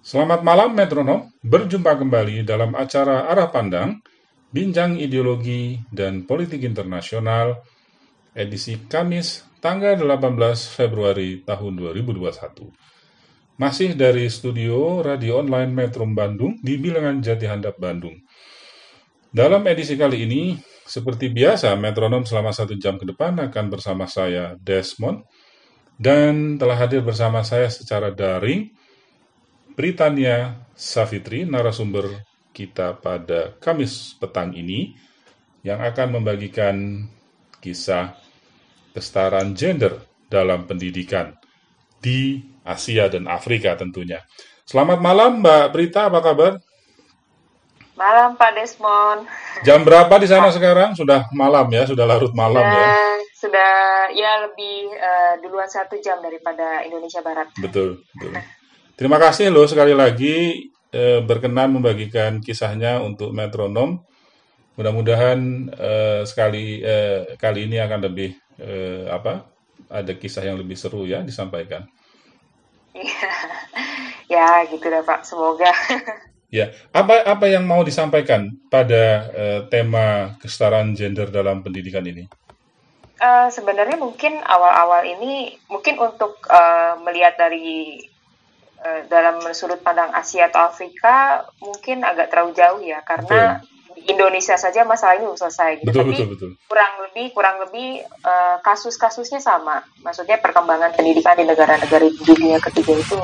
Selamat malam metronom, berjumpa kembali dalam acara Arah Pandang, Bincang Ideologi dan Politik Internasional, edisi Kamis, tanggal 18 Februari tahun 2021. Masih dari studio Radio Online Metro Bandung di Bilangan Jati Handap, Bandung. Dalam edisi kali ini, seperti biasa, metronom selama satu jam ke depan akan bersama saya, Desmond, dan telah hadir bersama saya secara daring, Britania Safitri, narasumber kita pada Kamis petang ini, yang akan membagikan kisah kesetaraan gender dalam pendidikan di Asia dan Afrika tentunya. Selamat malam Mbak Brita, apa kabar? Malam Pak Desmond. Jam berapa di sana sekarang? Sudah malam ya, sudah larut malam ya? Sudah ya lebih uh, duluan satu jam daripada Indonesia Barat. Betul, betul. Terima kasih loh sekali lagi eh, berkenan membagikan kisahnya untuk metronom. Mudah-mudahan eh, sekali eh, kali ini akan lebih eh, apa? Ada kisah yang lebih seru ya disampaikan. Iya, ya gitu deh Pak. Semoga. ya, apa apa yang mau disampaikan pada eh, tema kesetaraan gender dalam pendidikan ini? Uh, sebenarnya mungkin awal-awal ini mungkin untuk uh, melihat dari dalam sudut pandang Asia atau Afrika mungkin agak terlalu jauh ya karena betul. Indonesia saja masalah ini belum selesai gitu. Betul, Tapi betul, betul. kurang lebih kurang lebih uh, kasus-kasusnya sama. Maksudnya perkembangan pendidikan di negara-negara di dunia ketiga itu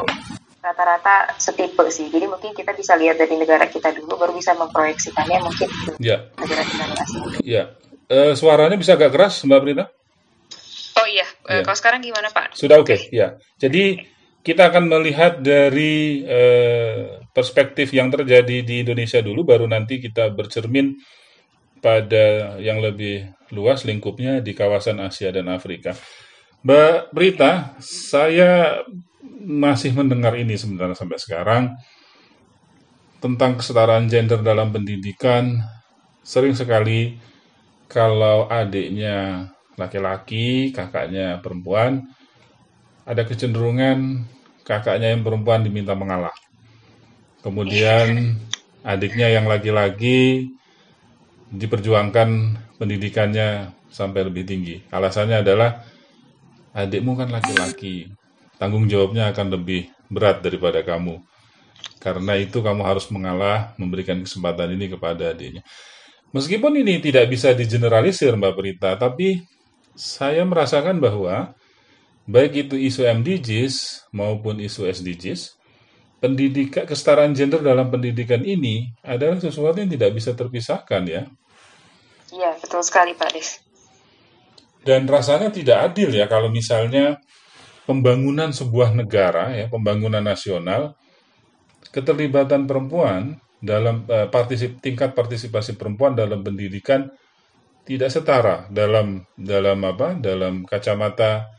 rata-rata setipe sih. Jadi mungkin kita bisa lihat dari negara kita dulu baru bisa memproyeksikannya mungkin ya. negara-negara asing. Ya. Uh, suaranya bisa agak keras Mbak Brita? Oh iya, ya. kalau sekarang gimana Pak? Sudah oke, okay. ya. Jadi kita akan melihat dari eh, perspektif yang terjadi di Indonesia dulu, baru nanti kita bercermin pada yang lebih luas lingkupnya di kawasan Asia dan Afrika. Mbak Brita, saya masih mendengar ini sebenarnya sampai sekarang tentang kesetaraan gender dalam pendidikan. Sering sekali kalau adiknya laki-laki, kakaknya perempuan, ada kecenderungan kakaknya yang perempuan diminta mengalah. Kemudian adiknya yang laki-laki diperjuangkan pendidikannya sampai lebih tinggi. Alasannya adalah adikmu kan laki-laki, tanggung jawabnya akan lebih berat daripada kamu. Karena itu kamu harus mengalah, memberikan kesempatan ini kepada adiknya. Meskipun ini tidak bisa digeneralisir Mbak Prita, tapi saya merasakan bahwa baik itu isu MDGs maupun isu SDGs, pendidikan kesetaraan gender dalam pendidikan ini adalah sesuatu yang tidak bisa terpisahkan ya. Iya, betul sekali Pak Des. Dan rasanya tidak adil ya kalau misalnya pembangunan sebuah negara ya, pembangunan nasional keterlibatan perempuan dalam uh, partisip, tingkat partisipasi perempuan dalam pendidikan tidak setara dalam dalam apa? dalam kacamata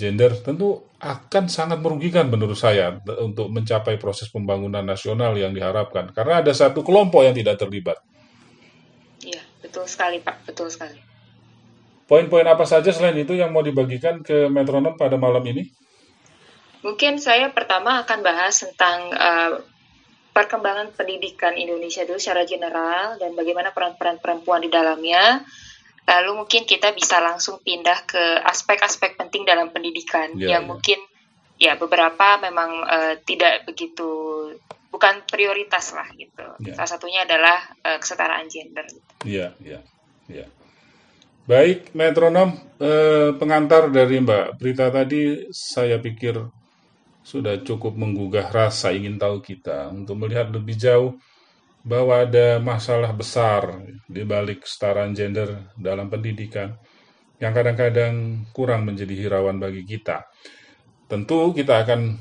gender tentu akan sangat merugikan menurut saya untuk mencapai proses pembangunan nasional yang diharapkan karena ada satu kelompok yang tidak terlibat. Iya, betul sekali Pak, betul sekali. Poin-poin apa saja selain itu yang mau dibagikan ke metronom pada malam ini? Mungkin saya pertama akan bahas tentang uh, perkembangan pendidikan Indonesia dulu secara general dan bagaimana peran-peran perempuan di dalamnya Lalu mungkin kita bisa langsung pindah ke aspek-aspek penting dalam pendidikan yeah, yang yeah. mungkin ya beberapa memang uh, tidak begitu bukan prioritas lah gitu. Yeah. Salah satunya adalah uh, kesetaraan gender. Iya, iya, iya. Baik, metronom eh, pengantar dari Mbak Prita tadi saya pikir sudah cukup menggugah rasa ingin tahu kita untuk melihat lebih jauh bahwa ada masalah besar di balik kesetaraan gender dalam pendidikan yang kadang-kadang kurang menjadi hirauan bagi kita. Tentu kita akan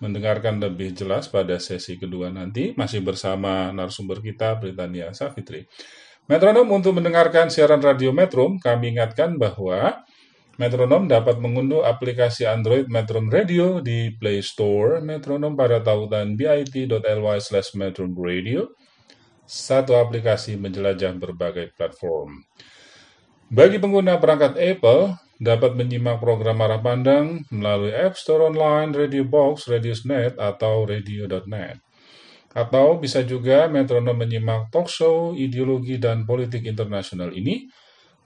mendengarkan lebih jelas pada sesi kedua nanti, masih bersama narasumber kita, Britania Safitri. Metronom untuk mendengarkan siaran radio Metrum, kami ingatkan bahwa Metronom dapat mengunduh aplikasi Android Metrum Radio di Play Store Metronom pada tautan bit.ly slash Metrum Radio satu aplikasi menjelajah berbagai platform. Bagi pengguna perangkat Apple, dapat menyimak program arah pandang melalui App Store Online, Radio Box, Radiosnet, atau Radio.net. Atau bisa juga metronom menyimak talk show ideologi dan politik internasional ini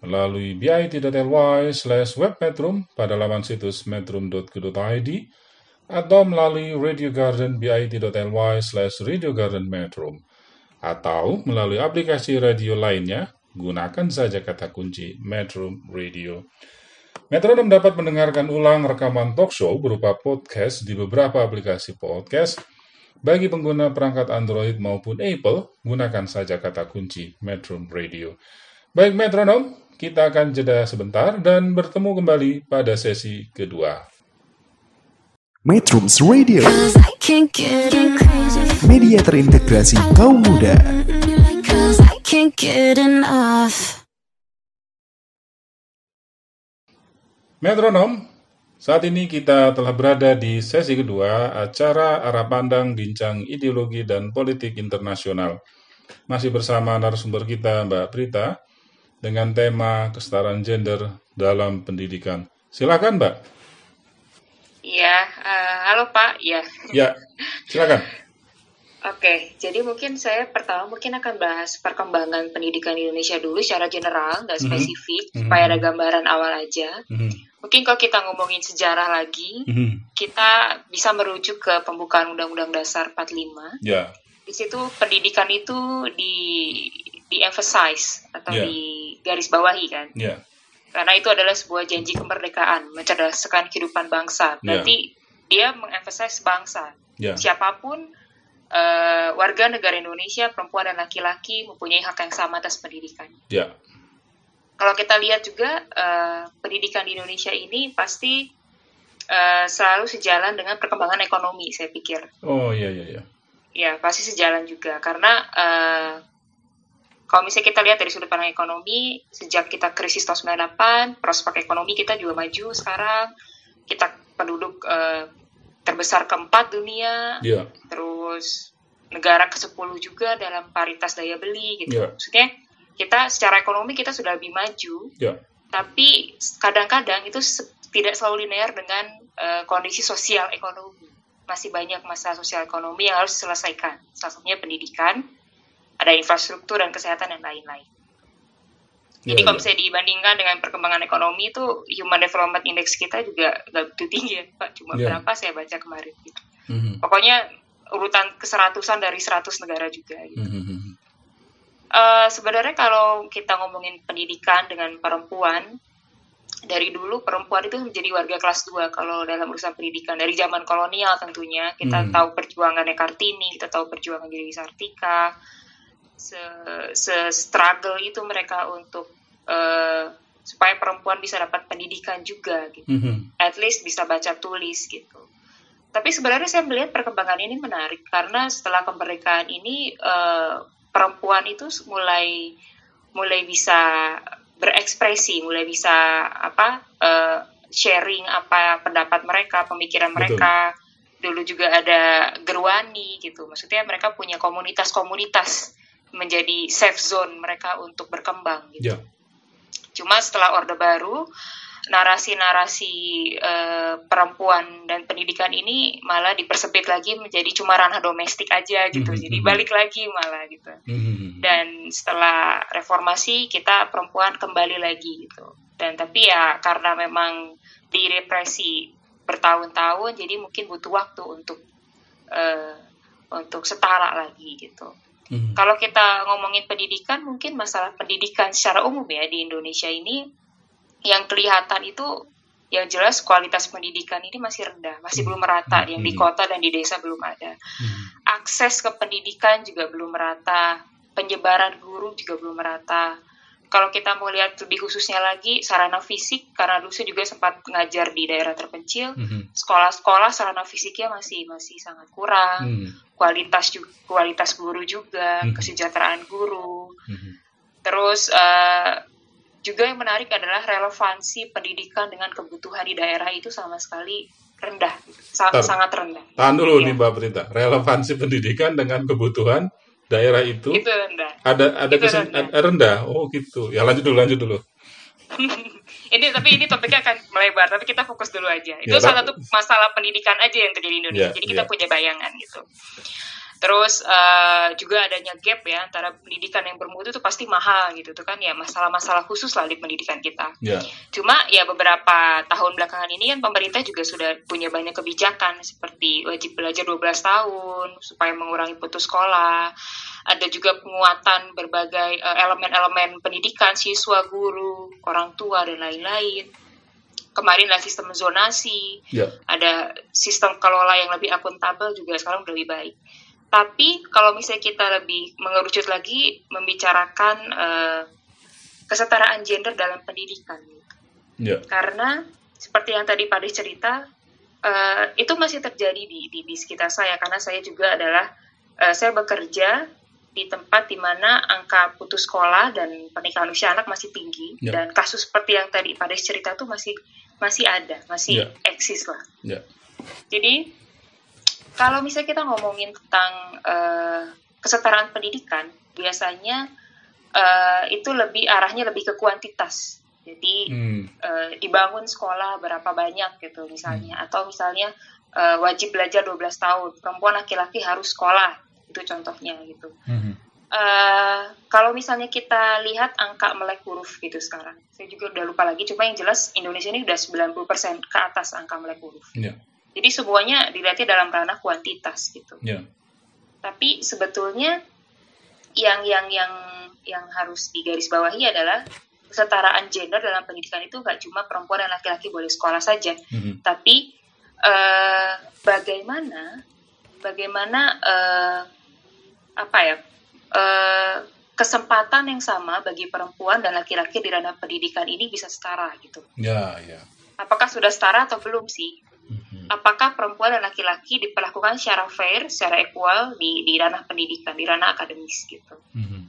melalui bit.ly slash webmetrum pada laman situs metrum.co.id atau melalui Radio Garden bit.ly slash atau melalui aplikasi radio lainnya gunakan saja kata kunci Metrum Radio. Metronom dapat mendengarkan ulang rekaman talk show berupa podcast di beberapa aplikasi podcast bagi pengguna perangkat Android maupun Apple, gunakan saja kata kunci Metro Radio. Baik metronom, kita akan jeda sebentar dan bertemu kembali pada sesi kedua. Metrums Radio Media terintegrasi kaum muda Metronom, saat ini kita telah berada di sesi kedua acara arah pandang bincang ideologi dan politik internasional. Masih bersama narasumber kita Mbak Prita dengan tema kesetaraan gender dalam pendidikan. Silakan Mbak. Ya, uh, halo Pak. Ya. Ya, silakan. Oke, jadi mungkin saya pertama mungkin akan bahas perkembangan pendidikan Indonesia dulu secara general, nggak mhm. spesifik, mm -hmm. supaya ada gambaran awal aja. Mm -hmm. Mungkin kalau kita ngomongin sejarah lagi, mm -hmm. kita bisa merujuk ke pembukaan Undang-Undang Dasar 45. Yeah. Di situ pendidikan itu di di emphasize atau yeah. di garis bawahi kan. Yeah. Karena itu adalah sebuah janji kemerdekaan, mencerdaskan kehidupan bangsa. Ya. Berarti yeah. dia mengemphasize bangsa. Yeah. Siapa pun uh, warga negara Indonesia perempuan dan laki-laki mempunyai hak yang sama atas pendidikan. Ya. Kalau kita lihat juga uh, pendidikan di Indonesia ini pasti uh, selalu sejalan dengan perkembangan ekonomi, saya pikir. Oh iya iya iya. Ya pasti sejalan juga karena uh, kalau misalnya kita lihat dari sudut pandang ekonomi, sejak kita krisis tahun 98, prospek ekonomi kita juga maju sekarang. Kita penduduk uh, terbesar keempat dunia, yeah. terus negara ke-10 juga dalam paritas daya beli gitu. Yeah. Maksudnya kita secara ekonomi kita sudah lebih maju, yeah. tapi kadang-kadang itu tidak selalu linear dengan uh, kondisi sosial ekonomi. Masih banyak masalah sosial ekonomi yang harus diselesaikan. Salah satunya pendidikan, ada infrastruktur dan kesehatan dan lain-lain. Jadi yeah, kalau misalnya dibandingkan dengan perkembangan ekonomi itu Human Development Index kita juga nggak begitu tinggi ya Pak, cuma yeah. berapa saya baca kemarin gitu. Mm -hmm. Pokoknya urutan keseratusan dari 100 negara juga gitu. Mm -hmm. uh, sebenarnya kalau kita ngomongin pendidikan dengan perempuan, dari dulu perempuan itu menjadi warga kelas 2 kalau dalam urusan pendidikan dari zaman kolonial tentunya kita mm. tahu perjuangannya Kartini kita tahu perjuangan Dewi Sartika se, se struggle itu mereka untuk uh, supaya perempuan bisa dapat pendidikan juga gitu, mm -hmm. at least bisa baca tulis gitu. Tapi sebenarnya saya melihat perkembangan ini menarik karena setelah kemerdekaan ini uh, perempuan itu mulai mulai bisa berekspresi, mulai bisa apa uh, sharing apa pendapat mereka, pemikiran mereka. Betul. Dulu juga ada gerwani gitu, maksudnya mereka punya komunitas-komunitas menjadi safe zone mereka untuk berkembang gitu. Yeah. Cuma setelah Orde Baru, narasi-narasi uh, perempuan dan pendidikan ini malah dipersempit lagi menjadi cuma ranah domestik aja gitu. Mm -hmm. Jadi balik lagi malah gitu. Mm -hmm. Dan setelah reformasi kita perempuan kembali lagi gitu. Dan tapi ya karena memang direpresi bertahun-tahun jadi mungkin butuh waktu untuk uh, untuk setara lagi gitu. Hmm. Kalau kita ngomongin pendidikan, mungkin masalah pendidikan secara umum ya di Indonesia ini yang kelihatan itu yang jelas kualitas pendidikan ini masih rendah, masih hmm. belum merata. Yang di hmm. kota dan di desa belum ada. Hmm. Akses ke pendidikan juga belum merata, penyebaran guru juga belum merata kalau kita mau lihat lebih khususnya lagi sarana fisik karena dulu saya juga sempat mengajar di daerah terpencil mm-hmm. sekolah-sekolah sarana fisiknya masih masih sangat kurang mm. kualitas kualitas guru juga mm-hmm. kesejahteraan guru mm-hmm. terus uh, juga yang menarik adalah relevansi pendidikan dengan kebutuhan di daerah itu sama sekali rendah sangat sangat rendah tahan dulu ya. nih mbak Berita relevansi pendidikan dengan kebutuhan daerah itu, itu rendah. ada ada itu kesen, rendah. rendah. Oh gitu. Ya lanjut dulu, lanjut dulu. ini tapi ini topiknya akan melebar, tapi kita fokus dulu aja. Itu ya, salah satu masalah pendidikan aja yang terjadi di Indonesia. Ya, Jadi kita ya. punya bayangan gitu. Terus uh, juga adanya gap ya antara pendidikan yang bermutu itu pasti mahal gitu tuh kan ya masalah-masalah khusus lah di pendidikan kita. Ya. Cuma ya beberapa tahun belakangan ini kan pemerintah juga sudah punya banyak kebijakan seperti wajib belajar 12 tahun supaya mengurangi putus sekolah. Ada juga penguatan berbagai uh, elemen-elemen pendidikan siswa, guru, orang tua dan lain-lain kemarin ada sistem zonasi, Ya. ada sistem kelola yang lebih akuntabel juga sekarang udah lebih baik. Tapi kalau misalnya kita lebih mengerucut lagi membicarakan eh, kesetaraan gender dalam pendidikan, Ya. karena seperti yang tadi Pak cerita, eh, itu masih terjadi di, di di sekitar saya karena saya juga adalah eh, saya bekerja di tempat di mana angka putus sekolah dan pernikahan usia anak masih tinggi Ya. dan kasus seperti yang tadi Pak cerita tuh masih masih ada, masih Ya. eksis lah. Ya. Jadi kalau misalnya kita ngomongin tentang eh, kesetaraan pendidikan, biasanya eh, itu lebih arahnya lebih ke kuantitas. Jadi Hmm. eh, dibangun sekolah berapa banyak gitu misalnya, atau misalnya eh, wajib belajar 12 tahun, perempuan laki-laki harus sekolah, itu contohnya gitu. Mhm. Eh, kalau misalnya kita lihat angka melek huruf gitu sekarang, saya juga udah lupa lagi, cuma yang jelas Indonesia ini udah 90% ke atas angka melek huruf. Ya. Jadi semuanya dilihatnya dalam ranah kuantitas gitu. Ya. Tapi sebetulnya yang yang yang yang harus digarisbawahi adalah kesetaraan gender dalam pendidikan itu nggak cuma perempuan dan laki-laki boleh sekolah saja, Mhm. tapi eh, bagaimana bagaimana eh, apa ya eh, kesempatan yang sama bagi perempuan dan laki-laki di ranah pendidikan ini bisa setara gitu. Ya, ya. Apakah sudah setara atau belum sih? Apakah perempuan dan laki-laki diperlakukan secara fair, secara equal di, di ranah pendidikan, di ranah akademis gitu. Mhm.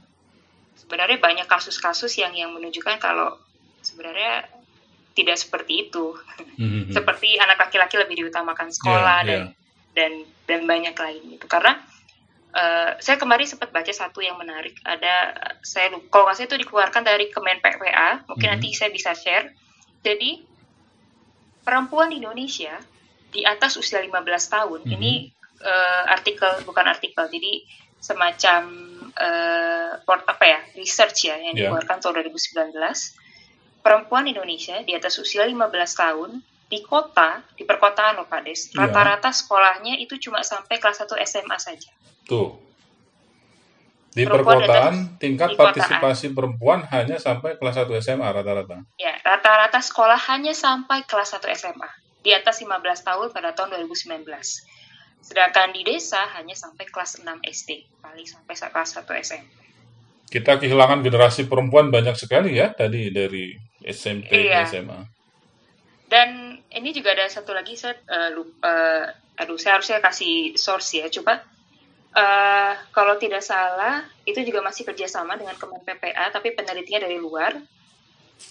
Sebenarnya banyak kasus-kasus yang yang menunjukkan kalau sebenarnya tidak seperti itu. Mhm. Seperti anak laki-laki lebih diutamakan sekolah Ya, dan ya. dan dan banyak lain gitu. Karena eh, saya kemarin sempat baca satu yang menarik. Ada saya lupa, kalau nggak salah itu dikeluarkan dari Kemen PPA. Mungkin Mhm. nanti saya bisa share. Jadi perempuan di Indonesia di atas usia 15 tahun Mhm. ini eh, artikel bukan artikel jadi semacam eh, port apa ya research ya yang Ya. dikeluarkan tahun 2019 perempuan Indonesia di atas usia 15 tahun di kota di perkotaan loh Pak Des Ya. rata-rata sekolahnya itu cuma sampai kelas 1 SMA saja Tuh. Di Perempuan perkotaan, tingkat di kotaan. partisipasi perempuan hanya sampai kelas 1 SMA rata-rata. ya rata-rata sekolah hanya sampai kelas 1 SMA di atas 15 tahun pada tahun 2019 sedangkan di desa hanya sampai kelas 6 SD paling sampai kelas 1 SMP Kita kehilangan generasi perempuan banyak sekali ya tadi dari SMP Iya. SMA. Dan ini juga ada satu lagi saya eh, lupa, aduh saya harusnya kasih source ya. Coba eh, kalau tidak salah itu juga masih kerjasama dengan Kemen PPA tapi penelitiannya dari luar.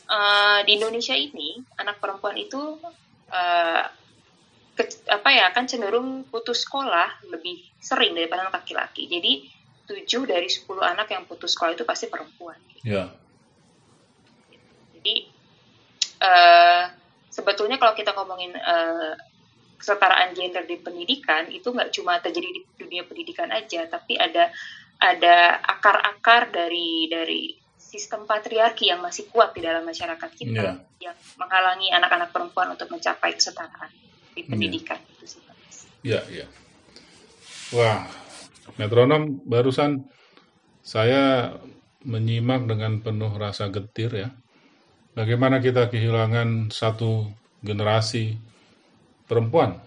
Eh, di Indonesia ini anak perempuan itu eh, ke- apa ya akan cenderung putus sekolah lebih sering daripada anak laki-laki. Jadi 7 dari 10 anak yang putus sekolah itu pasti perempuan. Ya. Jadi eh, sebetulnya kalau kita ngomongin eh, kesetaraan gender di pendidikan itu nggak cuma terjadi di dunia pendidikan aja, tapi ada ada akar-akar dari dari sistem patriarki yang masih kuat di dalam masyarakat kita Iya. yang menghalangi anak-anak perempuan untuk mencapai kesetaraan di pendidikan itu sih. Pak. Ya, ya. Wah, metronom barusan saya menyimak dengan penuh rasa getir ya. Bagaimana kita kehilangan satu generasi perempuan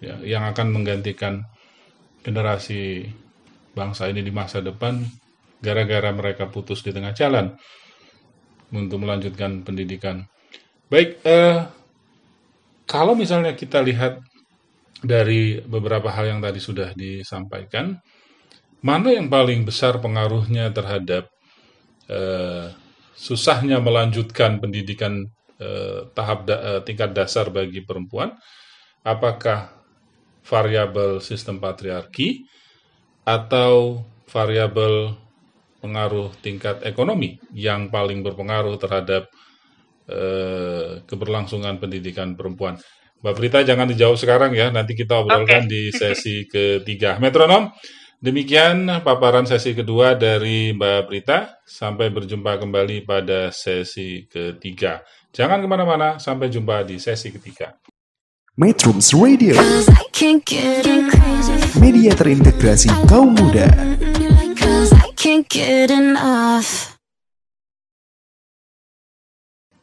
ya, yang akan menggantikan generasi bangsa ini di masa depan gara-gara mereka putus di tengah jalan untuk melanjutkan pendidikan. Baik, eh, kalau misalnya kita lihat dari beberapa hal yang tadi sudah disampaikan, mana yang paling besar pengaruhnya terhadap eh, susahnya melanjutkan pendidikan eh, tahap da- eh, tingkat dasar bagi perempuan? Apakah variabel sistem patriarki atau variabel pengaruh tingkat ekonomi yang paling berpengaruh terhadap eh, keberlangsungan pendidikan perempuan? Mbak Prita jangan dijawab sekarang ya, nanti kita obrolkan di sesi ketiga. Metronom, demikian paparan sesi kedua dari Mbak Prita. Sampai berjumpa kembali pada sesi ketiga. Jangan ke mana-mana, sampai jumpa di sesi ketiga. Metrums Radio, media terintegrasi kaum muda.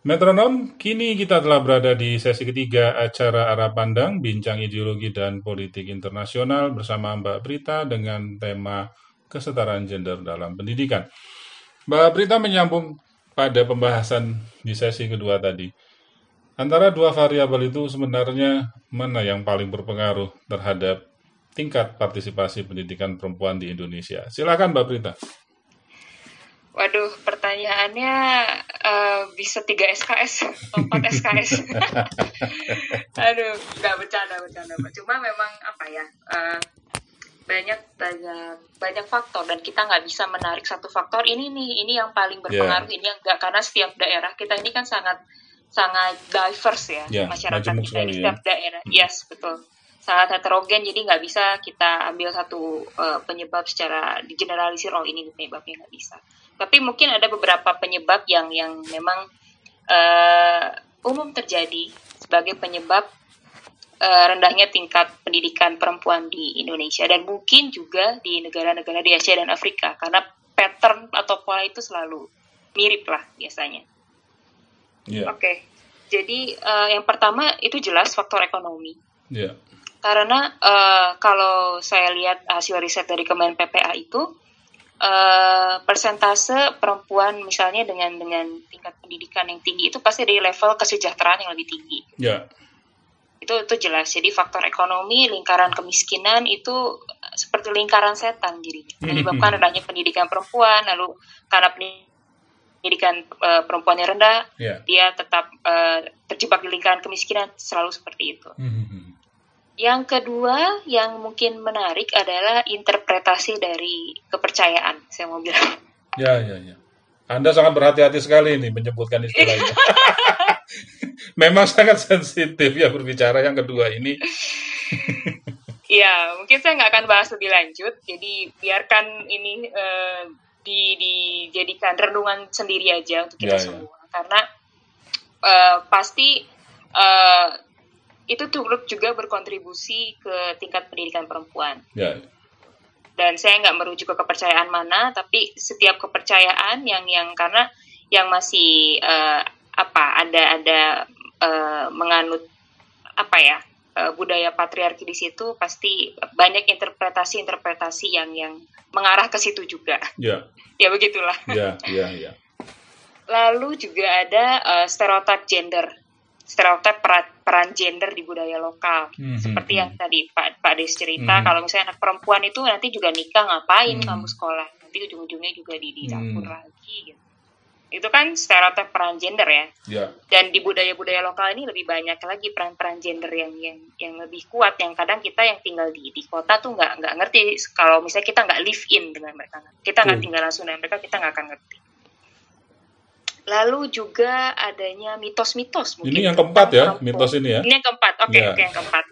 Metronom, kini kita telah berada di sesi ketiga acara Arah Pandang, Bincang Ideologi dan Politik Internasional bersama Mbak Prita dengan tema kesetaraan gender dalam pendidikan. Mbak Prita menyambung pada pembahasan di sesi kedua tadi. Antara dua variabel itu sebenarnya mana yang paling berpengaruh terhadap tingkat partisipasi pendidikan perempuan di Indonesia? Silakan Mbak Prita. Waduh, pertanyaannya eh, bisa 3 SKS, 4 SKS. Aduh, nggak bercanda, bercanda. Cuma memang apa ya, eh, banyak banyak banyak faktor dan kita nggak bisa menarik satu faktor ini nih, ini yang paling berpengaruh, ini yang enggak karena setiap daerah kita ini kan sangat sangat diverse ya, Ya, masyarakat kita ini ya. setiap daerah. Yes, betul. Sangat heterogen, jadi nggak bisa kita ambil satu eh, penyebab secara digeneralisir, oh ini penyebabnya nggak bisa. Tapi mungkin ada beberapa penyebab yang yang memang eh, umum terjadi sebagai penyebab eh, rendahnya tingkat pendidikan perempuan di Indonesia dan mungkin juga di negara-negara di Asia dan Afrika karena pattern atau pola itu selalu mirip lah biasanya. Ya, Oke, jadi eh, yang pertama itu jelas faktor ekonomi. ya, Karena eh, kalau saya lihat hasil riset dari Kemen PPA itu eh, persentase perempuan misalnya dengan dengan tingkat pendidikan yang tinggi itu pasti dari level kesejahteraan yang lebih tinggi. ya, Itu itu jelas. Jadi faktor ekonomi, lingkaran kemiskinan itu eh, seperti lingkaran setan jadinya. Menyebabkan rendahnya pendidikan perempuan, lalu karena pendidikan eh, perempuannya rendah, ya. dia tetap eh, terjebak di lingkaran kemiskinan selalu seperti itu. Hmm, Yang kedua yang mungkin menarik adalah interpretasi dari kepercayaan, saya mau bilang. Ya, ya, ya. Anda sangat berhati-hati sekali ini menyebutkan istilahnya. Memang sangat sensitif ya berbicara yang kedua ini. Iya, mungkin saya nggak akan bahas lebih lanjut, jadi biarkan ini eh, di, dijadikan renungan sendiri aja untuk kita Ya, ya. semua. Karena eh, pasti eh, itu turut juga berkontribusi ke tingkat pendidikan perempuan. Ya, dan saya nggak merujuk ke kepercayaan mana tapi setiap kepercayaan yang yang karena yang masih eh, apa ada ada eh, menganut apa ya eh, budaya patriarki di situ pasti banyak interpretasi-interpretasi yang yang mengarah ke situ juga. Ya, ya begitulah. Ya, ya, ya. lalu juga ada eh, stereotip gender stereotip peran, peran gender di budaya lokal Mhm. seperti yang tadi Pak Pak Des cerita Mhm. kalau misalnya anak perempuan itu nanti juga nikah ngapain Mhm. kamu sekolah nanti ujung-ujungnya juga di Mhm. lagi gitu. itu kan stereotip peran gender ya Ya, dan di budaya-budaya lokal ini lebih banyak lagi peran-peran gender yang yang yang lebih kuat yang kadang kita yang tinggal di di kota tuh nggak nggak ngerti kalau misalnya kita nggak live in dengan mereka kita nggak Hmm. tinggal langsung dengan mereka kita nggak akan ngerti lalu juga adanya mitos-mitos mungkin ini yang keempat ya, tentang mitos perempuan. ini ya. Ini yang keempat, oke, Ya. oke yang keempat.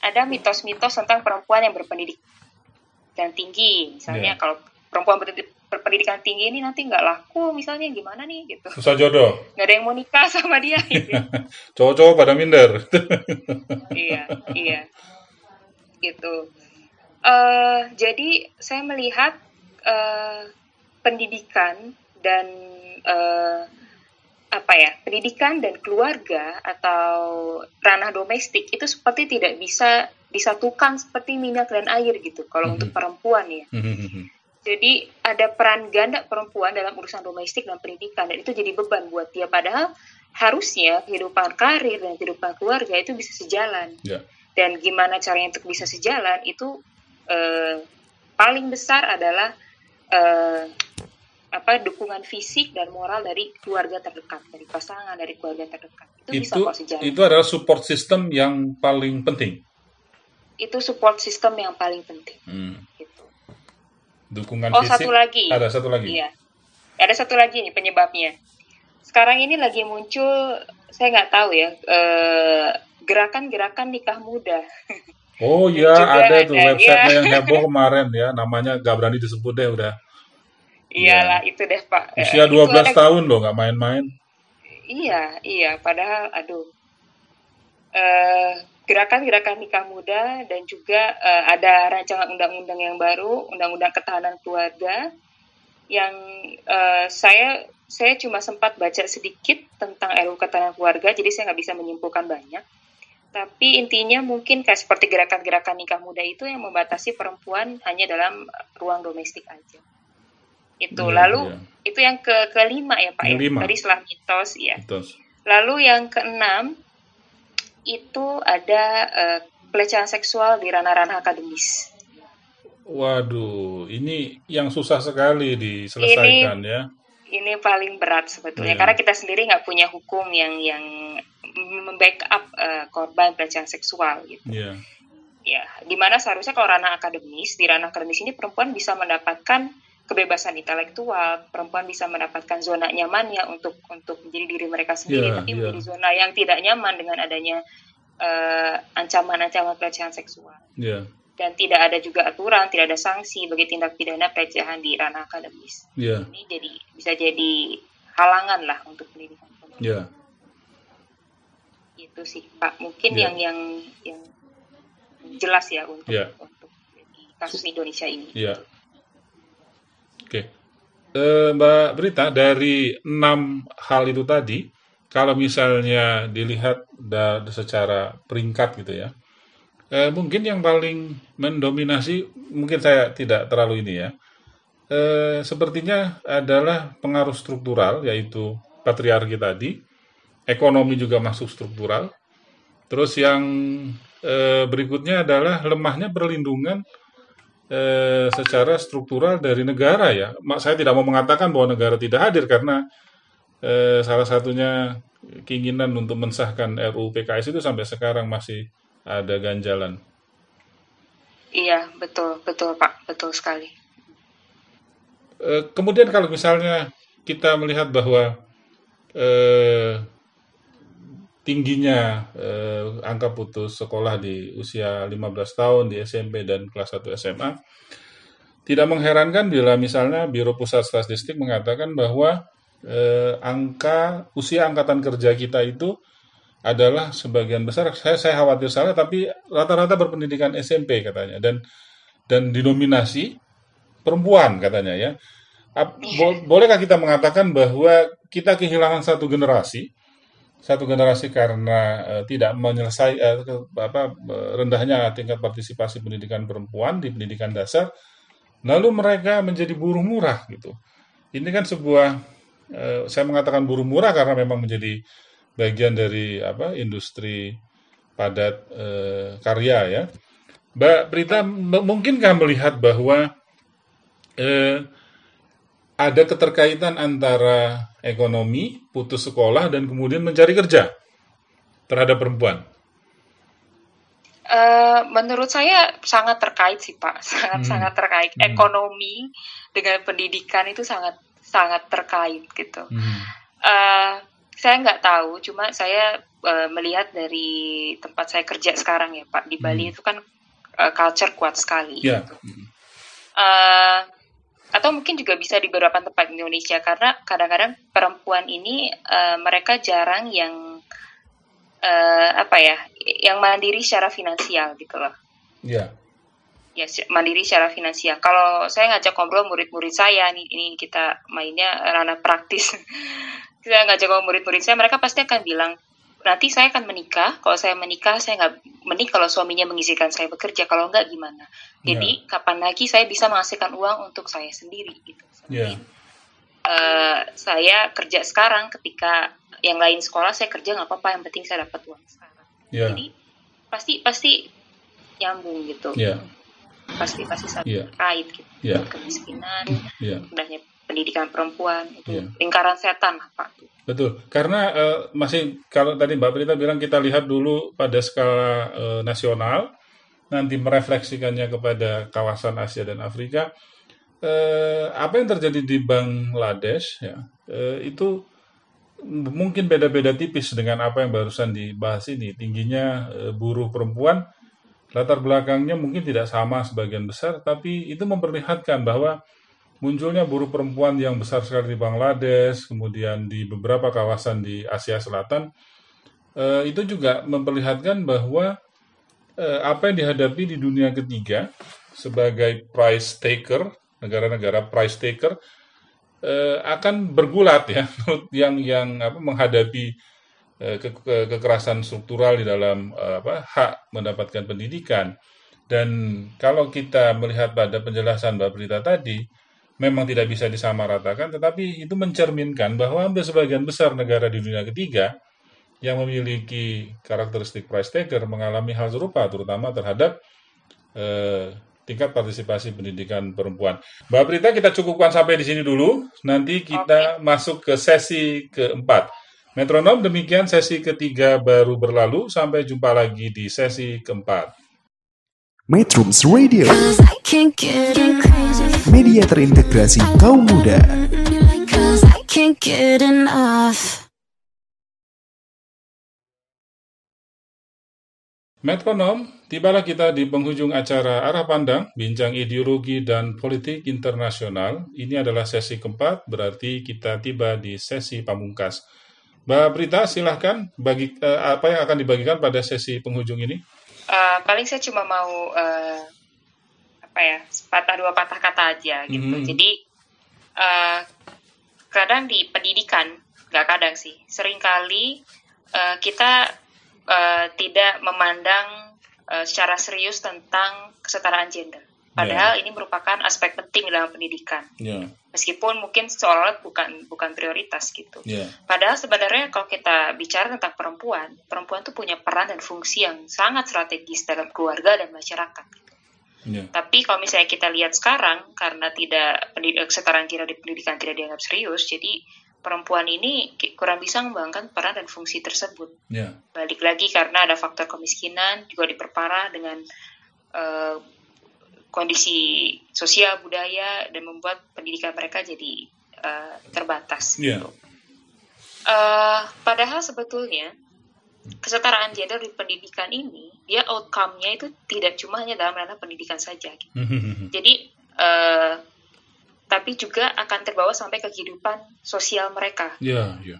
Ada mitos-mitos tentang perempuan yang berpendidikan tinggi. Misalnya Ya. kalau perempuan ber- berpendidikan tinggi ini nanti nggak laku, misalnya gimana nih gitu. Susah jodoh. Nggak ada yang mau nikah sama dia. Gitu. Cowok-cowok pada minder. iya, iya, gitu. Eh, jadi saya melihat eh, pendidikan dan eh, apa ya pendidikan dan keluarga atau ranah domestik itu seperti tidak bisa disatukan seperti minyak dan air gitu kalau Mhm. untuk perempuan ya. Hmm, jadi ada peran ganda perempuan dalam urusan domestik dan pendidikan dan itu jadi beban buat dia. Padahal harusnya kehidupan karir dan kehidupan keluarga itu bisa sejalan. Ya, dan gimana caranya untuk bisa sejalan itu eh, paling besar adalah eh, apa dukungan fisik dan moral dari keluarga terdekat dari pasangan dari keluarga terdekat itu, bisa itu kok sejalan itu adalah support system yang paling penting. itu support system yang paling penting Hmm. gitu. Dukungan oh fisik. satu lagi Ada satu lagi. Iya. Ada satu lagi nih penyebabnya. Sekarang ini lagi muncul, saya nggak tahu ya, eh, gerakan-gerakan nikah muda. Oh iya, Juga ada tuh ada, website iya. yang heboh kemarin ya, namanya gak berani disebut deh udah. Iyalah itu deh Pak. Eh, Usia itu 12 ada- tahun loh, nggak main-main. Iya, iya. Padahal, aduh, Eh, gerakan-gerakan nikah muda dan juga eh, ada rancangan undang-undang yang baru, undang-undang ketahanan keluarga, yang eh, saya saya cuma sempat baca sedikit tentang RUU ketahanan keluarga, jadi saya nggak bisa menyimpulkan banyak. Tapi intinya mungkin kayak seperti gerakan-gerakan nikah muda itu yang membatasi perempuan hanya dalam ruang domestik aja. Itu Iya, lalu iya. itu yang ke kelima ya Pak ya. Kelima. Tadi setelah mitos ya. Terus. Lalu yang keenam itu ada eh, pelecehan seksual di ranah-ranah akademis. Waduh, ini yang susah sekali diselesaikan ya. Ini paling berat sebetulnya Iya. karena kita sendiri nggak punya hukum yang yang membackup eh, korban pelecehan seksual gitu. Iya, Ya, di mana seharusnya kalau ranah akademis di ranah akademis ini perempuan bisa mendapatkan kebebasan intelektual, perempuan bisa mendapatkan zona nyamannya untuk untuk menjadi diri mereka sendiri, Iya, tapi iya. menjadi zona yang tidak nyaman dengan adanya eh, ancaman-ancaman pelecehan seksual. iya, Dan tidak ada juga aturan, tidak ada sanksi bagi tindak pidana pelecehan di ranah akademis. iya, Ini jadi bisa jadi halangan lah untuk pendidikan. iya. Itu sih Pak, mungkin Iya. yang yang yang jelas ya untuk Iya. untuk kasus Indonesia ini. Iya. Oke. Eh, Mbak Berita, dari enam hal itu tadi, kalau misalnya dilihat da- secara peringkat gitu ya, eh, mungkin yang paling mendominasi, mungkin saya tidak terlalu ini ya, eh, sepertinya adalah pengaruh struktural, yaitu patriarki tadi, ekonomi juga masuk struktural, terus yang eh, berikutnya adalah lemahnya perlindungan eh, secara struktural dari negara ya. Mak saya tidak mau mengatakan bahwa negara tidak hadir karena eh, salah satunya keinginan untuk mensahkan RUU PKS itu sampai sekarang masih ada ganjalan. Iya, betul, betul Pak, betul sekali. Eh, kemudian kalau misalnya kita melihat bahwa eh, tingginya eh, angka putus sekolah di usia 15 tahun di SMP dan kelas 1 SMA, tidak mengherankan bila misalnya Biro Pusat Statistik mengatakan bahwa eh, angka usia angkatan kerja kita itu adalah sebagian besar. Saya saya khawatir salah tapi rata-rata berpendidikan SMP katanya. Dan dan didominasi perempuan katanya ya. Bolehkah kita mengatakan bahwa kita kehilangan satu generasi satu generasi karena eh, tidak menyelesai eh, ke- apa eh, rendahnya tingkat partisipasi pendidikan perempuan di pendidikan dasar lalu mereka menjadi buruh murah gitu. Ini kan sebuah eh, saya mengatakan buruh murah karena memang menjadi bagian dari apa industri padat eh, karya ya. Mbak Prita mungkinkah melihat bahwa eh, ada keterkaitan antara ekonomi, putus sekolah, dan kemudian mencari kerja terhadap perempuan? Eh, menurut saya sangat terkait sih Pak, sangat Hmm. sangat terkait. Hmm. Ekonomi dengan pendidikan itu sangat sangat terkait gitu. Hmm. Eh, saya nggak tahu, cuma saya eh, melihat dari tempat saya kerja sekarang ya Pak di Bali Hmm. itu kan eh, culture kuat sekali. Ya, Eh, atau mungkin juga bisa di beberapa tempat di Indonesia karena kadang-kadang perempuan ini eh, mereka jarang yang eh, apa ya, yang mandiri secara finansial gitu loh. ya, Ya si- mandiri secara finansial. Kalau saya ngajak ngobrol murid-murid saya nih, ini kita mainnya ranah praktis. saya ngajak ngobrol murid-murid saya, mereka pasti akan bilang nanti saya akan menikah. Kalau saya menikah, saya nggak mending kalau suaminya mengizinkan saya bekerja. Kalau nggak gimana? Jadi kapan lagi saya bisa menghasilkan uang untuk saya sendiri gitu. ya, Eh, saya kerja sekarang ketika yang lain sekolah saya kerja nggak apa-apa yang penting saya dapat uang sekarang. ya, Jadi pasti pasti nyambung gitu. ya, Pasti pasti saling Iya. terkait gitu. ya, Kemiskinan, ya. rendahnya pendidikan perempuan itu Iya. lingkaran setan Pak. Betul, karena eh, masih kalau tadi Mbak Prita bilang kita lihat dulu pada skala eh, nasional, nanti merefleksikannya kepada kawasan Asia dan Afrika. Eh, apa yang terjadi di Bangladesh ya eh, itu mungkin beda-beda tipis dengan apa yang barusan dibahas ini. Tingginya eh, buruh perempuan, latar belakangnya mungkin tidak sama sebagian besar, tapi itu memperlihatkan bahwa munculnya buruh perempuan yang besar sekali di Bangladesh, kemudian di beberapa kawasan di Asia Selatan, eh, itu juga memperlihatkan bahwa eh, apa yang dihadapi di dunia ketiga sebagai price taker, negara-negara price taker, eh, akan bergulat ya yang yang apa menghadapi ke, ke- kekerasan struktural di dalam apa hak mendapatkan pendidikan. Dan kalau kita melihat pada penjelasan Mbak Prita tadi memang tidak bisa disamaratakan tetapi itu mencerminkan bahwa hampir sebagian besar negara di dunia ketiga yang memiliki karakteristik price taker mengalami hal serupa terutama terhadap eh, tingkat partisipasi pendidikan perempuan. Mbak Prita kita cukupkan sampai di sini dulu. Nanti kita masuk ke sesi keempat. Metronom demikian sesi ketiga baru berlalu. Sampai jumpa lagi di sesi keempat. Metrums Radio, media terintegrasi kaum muda. Metronom, tibalah kita di penghujung acara Arah Pandang, Bincang Ideologi dan Politik Internasional. Ini adalah sesi keempat, berarti kita tiba di sesi pamungkas. Mbak Prita, silahkan bagi eh, apa yang akan dibagikan pada sesi penghujung ini. Eh, paling saya cuma mau eh, apa ya patah dua patah kata aja gitu. Mhm. Jadi eh, kadang di pendidikan nggak kadang sih, sering kali eh, kita eh, tidak memandang eh, secara serius tentang kesetaraan gender. Padahal ini merupakan aspek penting dalam pendidikan. Ya, Meskipun mungkin seolah bukan bukan prioritas gitu. ya, Padahal sebenarnya kalau kita bicara tentang perempuan, perempuan tuh punya peran dan fungsi yang sangat strategis dalam keluarga dan masyarakat. ya, Tapi kalau misalnya kita lihat sekarang, karena tidak pendidik, kesetaraan gender di pendidikan tidak dianggap serius, jadi perempuan ini kurang bisa mengembangkan peran dan fungsi tersebut. ya, Balik lagi karena ada faktor kemiskinan juga diperparah dengan eh, kondisi sosial budaya dan membuat pendidikan mereka jadi eh, terbatas. ya, Eh, padahal sebetulnya kesetaraan gender di pendidikan ini dia outcome-nya itu tidak cuma hanya dalam ranah pendidikan saja. gitu. Jadi eh, tapi juga akan terbawa sampai ke kehidupan sosial mereka ya, ya,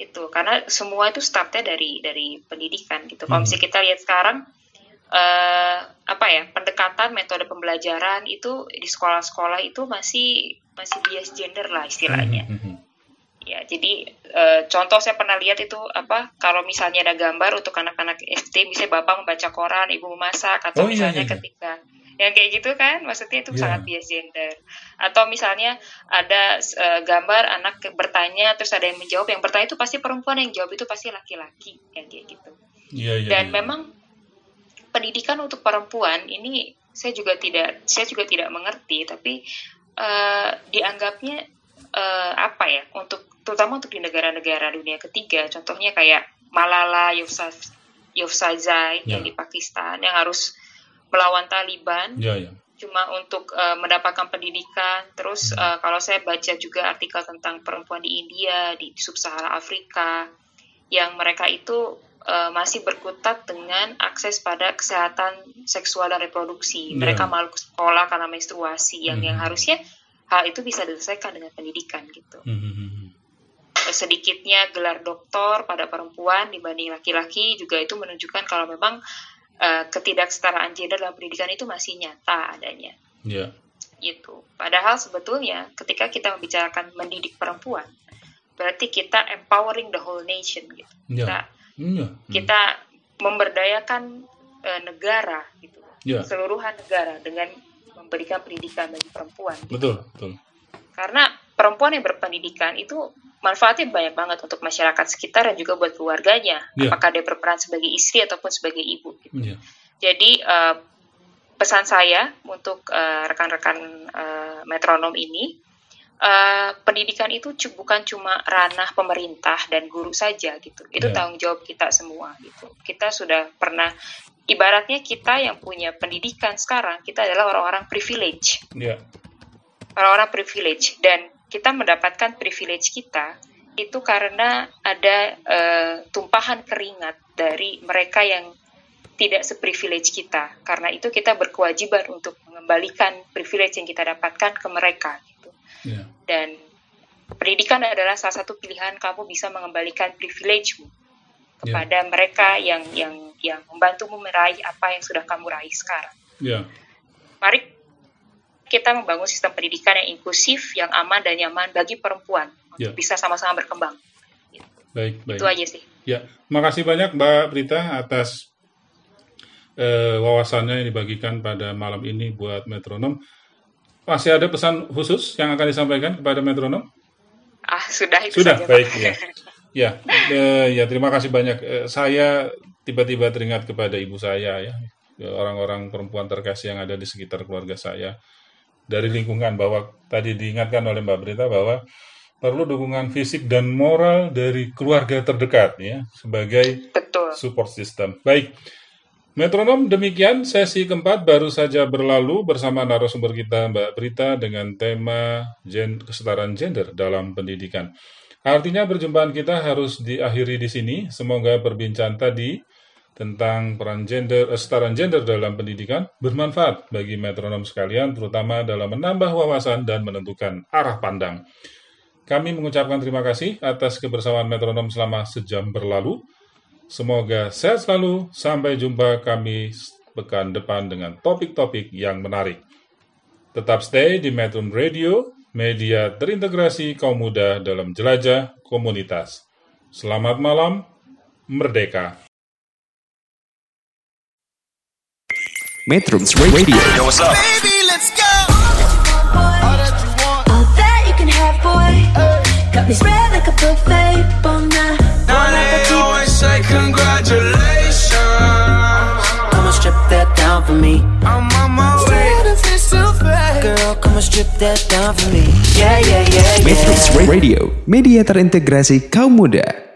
gitu. Karena semua itu startnya dari dari pendidikan gitu. Kalau Hmm. misalnya kita lihat sekarang eh, apa ya pendekatan metode pembelajaran itu di sekolah-sekolah itu masih masih bias gender lah istilahnya. Ya, jadi eh, contoh saya pernah lihat itu apa kalau misalnya ada gambar untuk anak-anak SD, misalnya bapak membaca koran, ibu memasak, atau Oh, iya, misalnya iya, iya. ketika yang kayak gitu kan, maksudnya itu Iya. sangat bias gender. Atau misalnya ada eh, gambar anak bertanya, terus ada yang menjawab, yang bertanya itu pasti perempuan, yang jawab itu pasti laki-laki, yang kayak gitu. Iya, iya. Dan iya. memang pendidikan untuk perempuan ini saya juga tidak saya juga tidak mengerti tapi eh, dianggapnya eh, apa ya untuk terutama untuk di negara-negara dunia ketiga contohnya kayak Malala Yousaf- Yousafzai yang Ya. di Pakistan yang harus melawan Taliban Ya, ya. cuma untuk eh, mendapatkan pendidikan. Terus eh, kalau saya baca juga artikel tentang perempuan di India, di sub-Sahara Afrika, yang mereka itu eh, masih berkutat dengan akses pada kesehatan seksual dan reproduksi. Ya. Mereka malu ke sekolah karena menstruasi, yang yang Mhm. harusnya hal itu bisa diselesaikan dengan pendidikan gitu. Hmm, Sedikitnya gelar doktor pada perempuan dibanding laki-laki juga itu menunjukkan kalau memang eh, ketidaksetaraan gender dalam pendidikan itu masih nyata adanya Ya, gitu. Padahal sebetulnya ketika kita membicarakan mendidik perempuan, berarti kita empowering the whole nation gitu. ya, Kita ya, kita memberdayakan eh, negara gitu. ya, Keseluruhan negara dengan memberikan pendidikan bagi perempuan. betul, betul. Karena perempuan yang berpendidikan itu manfaatnya banyak banget untuk masyarakat sekitar dan juga buat keluarganya. Ya. Apakah dia berperan sebagai istri ataupun sebagai ibu gitu. Ya, Jadi eh, pesan saya untuk eh, rekan-rekan eh, metronom ini, eh, pendidikan itu bukan cuma ranah pemerintah dan guru saja gitu. Itu Ya. tanggung jawab kita semua gitu. Kita sudah pernah ibaratnya kita yang punya pendidikan sekarang kita adalah orang-orang privilege, ya, orang-orang privilege dan kita mendapatkan privilege kita itu karena ada uh, tumpahan keringat dari mereka yang tidak seprivilege kita. Karena itu kita berkewajiban untuk mengembalikan privilege yang kita dapatkan ke mereka. Yeah. Dan pendidikan adalah salah satu pilihan kamu bisa mengembalikan privilege Ya. kepada yeah. mereka yang yang yang membantumu meraih apa yang sudah kamu raih sekarang. Yeah. Mari kita membangun sistem pendidikan yang inklusif, yang aman dan nyaman bagi perempuan yeah. untuk bisa sama-sama berkembang. Baik, baik. Itu aja sih. Ya, makasih banyak Mbak Prita atas uh, wawasannya yang dibagikan pada malam ini buat metronom. Masih ada pesan khusus yang akan disampaikan kepada metronom? Ah, sudah itu Sudah, saja, baik. Ya. Ya, eh, ya terima kasih banyak. Eh, saya tiba-tiba teringat kepada ibu saya ya, orang-orang perempuan terkasih yang ada di sekitar keluarga saya dari lingkungan bahwa tadi diingatkan oleh Mbak Berita bahwa perlu dukungan fisik dan moral dari keluarga terdekat ya sebagai Betul. support system. Baik. Metronom demikian sesi keempat baru saja berlalu bersama narasumber kita Mbak Berita dengan tema gen kesetaraan gender dalam pendidikan. Artinya perjumpaan kita harus diakhiri di sini. Semoga perbincangan tadi tentang peran gender, kesetaraan gender dalam pendidikan bermanfaat bagi metronom sekalian, terutama dalam menambah wawasan dan menentukan arah pandang. Kami mengucapkan terima kasih atas kebersamaan metronom selama sejam berlalu. Semoga sehat selalu. Sampai jumpa kami pekan depan dengan topik-topik yang menarik. Tetap stay di Metro Radio media terintegrasi kaum muda dalam jelajah komunitas. Selamat malam, merdeka. Metrums Radio. Yo, what's up? Baby, let's go. All that you want. All that you can have, boy. Got me spread like a buffet, bon say congratulations. Come on, strip that down for me. I'm on my way. Girl, come and strip that down for me. Yeah, yeah, yeah, yeah. Matrix Radio, media terintegrasi kaum muda.